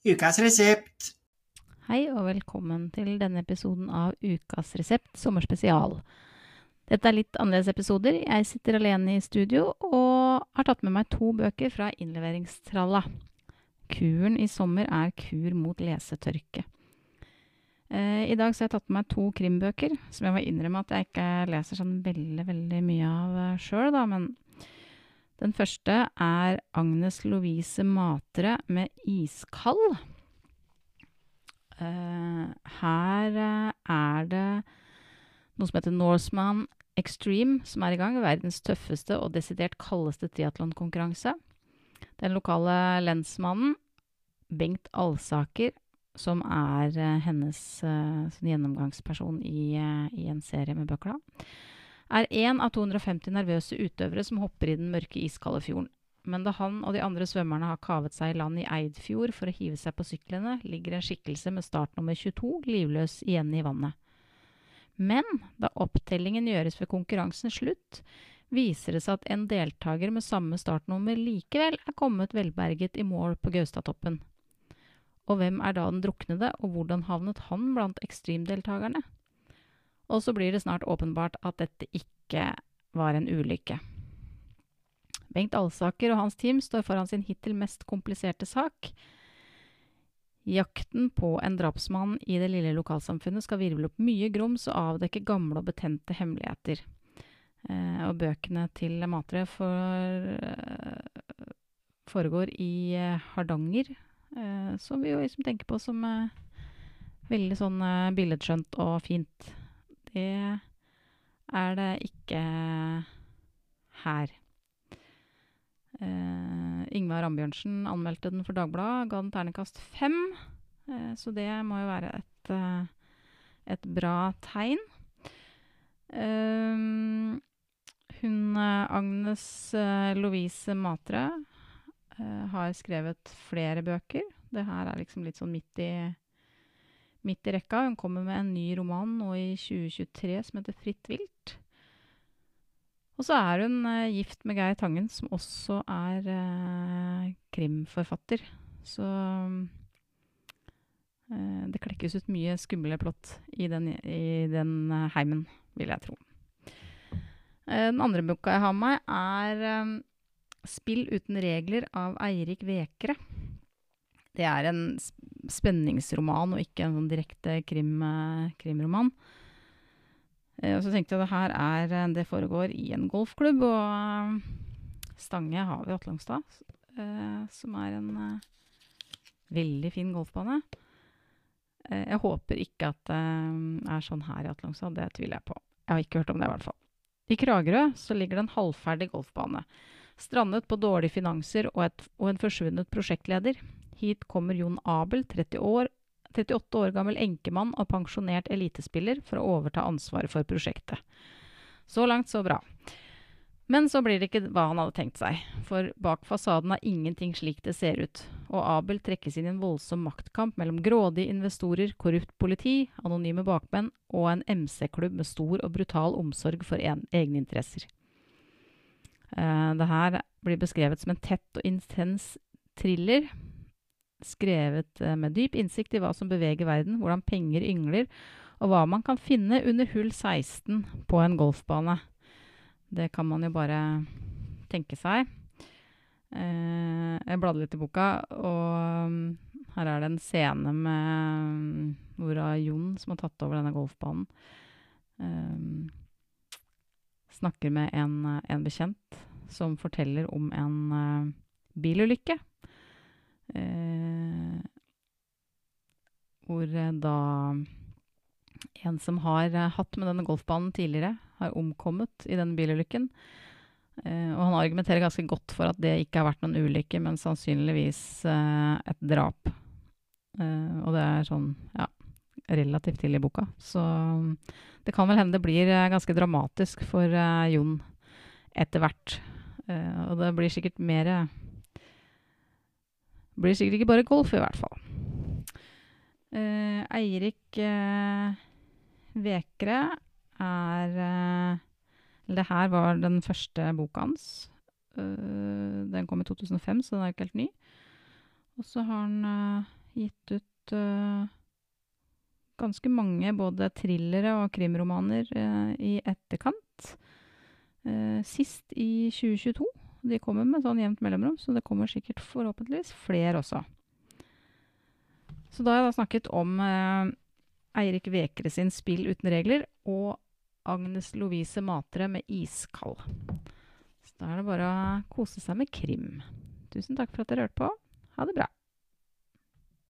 Ukas resept. Hei og velkommen til denne episoden av Ukas resept sommerspesial. Dette er litt annerledes episoder. Jeg sitter alene i studio og har tatt med meg to bøker fra innleveringstralla. Kuren i sommer er kur mot lesetørke. Eh, I dag har jeg tatt med meg to krimbøker, som jeg må innrømme at jeg ikke leser sånn veldig, veldig mye av uh, sjøl, men den første er Agnes Lovise Matre med 'Iskald'. Uh, her uh, er det noe som heter Norseman Extreme, som er i gang. Verdens tøffeste og desidert kaldeste triatlonkonkurranse. Den lokale lensmannen, Bengt Alsaker, som er uh, hennes gjennomgangsperson i, i, en serie med bøker, er én av 250 nervøse utøvere som hopper i den mørke, iskalde fjorden. Men da han og de andre svømmerne har kavet seg i land i Eidfjord for å hive seg på syklene, ligger en skikkelse med startnummer 22 livløs igjen i vannet. Men da opptellingen gjøres ved konkurransens slutt, viser det seg at en deltaker med samme startnummer likevel er kommet velberget i mål på Gaustatoppen. Og hvem er da den druknede, og hvordan havnet han blant ekstremdeltakerne? Og så blir det snart åpenbart at dette ikke var en ulykke. Bengt Alsaker og hans team står foran sin hittil mest kompliserte sak. Jakten på en drapsmann i det lille lokalsamfunnet skal virvle opp mye grums og avdekke gamle og betente hemmeligheter. Eh, og bøkene til Matre for, eh, foregår i eh, Hardanger, eh, som vi jo liksom tenker på som eh, veldig sånn eh, billedskjønt og fint. Det er det ikke her. Ingvar Ambjørnsen anmeldte den for Dagbladet, ga den terningkast fem. Uh, så det må jo være et, uh, et bra tegn. hun Agnes Lovise Matre har skrevet flere bøker. Det her er liksom litt sånn midt i midt i rekka. Hun kommer med en ny roman nå i 2023 som heter Fritt vilt. Og så er hun eh, gift med Geir Tangen, som også er eh, krimforfatter. Så eh, det klekkes ut mye skumle plott i den, i den heimen, vil jeg tro. den andre boka jeg har med meg, er um, 'Spill uten regler' av Eirik Vekre. Det er en spenningsroman og ikke en sånn direkte krim, eh, krimroman. Eh, og så tenkte jeg det her er eh, Det foregår i en golfklubb, og Stange har vi i Atlangstad, som er en veldig fin golfbane. Jeg håper ikke at det er sånn her i Atlangstad, det tviler jeg på. Jeg har ikke hørt om det, i hvert fall. I Kragerø så ligger det en halvferdig golfbane. Strandet på dårlige finanser og, et, og en forsvunnet prosjektleder. Hit kommer Jon Abel, 30 år, 38 år gammel enkemann og pensjonert elitespiller, for å overta ansvaret for prosjektet. Så langt, så bra. Men så blir det ikke hva han hadde tenkt seg, for bak fasaden er ingenting slik det ser ut, og Abel trekkes inn i en voldsom maktkamp mellom grådige investorer, korrupt politi, anonyme bakmenn og en MC-klubb med stor og brutal omsorg for en, egne interesser. Uh, det her blir beskrevet som en tett og intens thriller skrevet eh, med dyp innsikt i hva som beveger verden, hvordan penger yngler, og hva man kan finne under hull 16 på en golfbane. Det kan man jo bare tenke seg. Eh, jeg bladde litt i boka, og mm, her er det en scene med hvor Jon som har tatt over denne golfbanen. Eh, snakker med en, en, bekjent som forteller om en bilulykke Eh, hvor eh, da en som har eh, hatt med denne golfbanen tidligere, har omkommet i denne bilulykken. Uh, og han argumenterer ganske godt for at det ikke har vært noen ulykke, men sannsynligvis uh, et drap. Uh, og det er sånn, ja, relativt tidlig i boka. Så det kan vel hende det blir ganske dramatisk for Jon etter hvert. og det blir sikkert mer blir sikkert ikke bare golf, i hvert fall. Uh, Eirik uh, Vekre er uh, Det her var den første boka hans. den kom i 2005, så den er ikke helt ny. Og så har han gitt ut eh, ganske mange både thrillere og krimromaner eh, i etterkant. Eh, sist i 2022. De kommer med sånn jevnt mellomrom, så det kommer sikkert forhåpentligvis flere også. Så da har jeg da snakket om eh, Eirik Vekre sin 'Spill uten regler' og Agnes Lovise Matre med 'Iskald'. Så da er det bare å kose seg med krim. Tusen takk for at dere hørte på. Ha det bra.